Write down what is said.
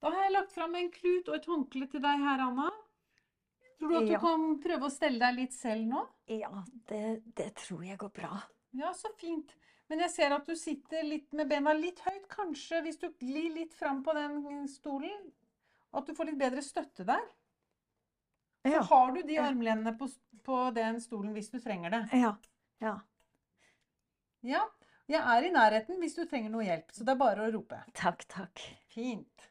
Da har jeg lagt fram en klut og et håndkle til deg her, Anna. Tror du at du Ja. kan prøve å stelle deg litt selv nå? Ja, det, det tror jeg går bra. Ja, så fint. Men jeg ser at du sitter litt med bena litt høyt. Kanskje hvis du glir litt fram på den stolen, at du får litt bedre støtte der. Så Ja. har du de armlenene på, på den stolen hvis du trenger det. Ja. Ja. Ja, jeg er i nærheten hvis du trenger noe hjelp, så det er bare å rope. Takk, takk. Fint.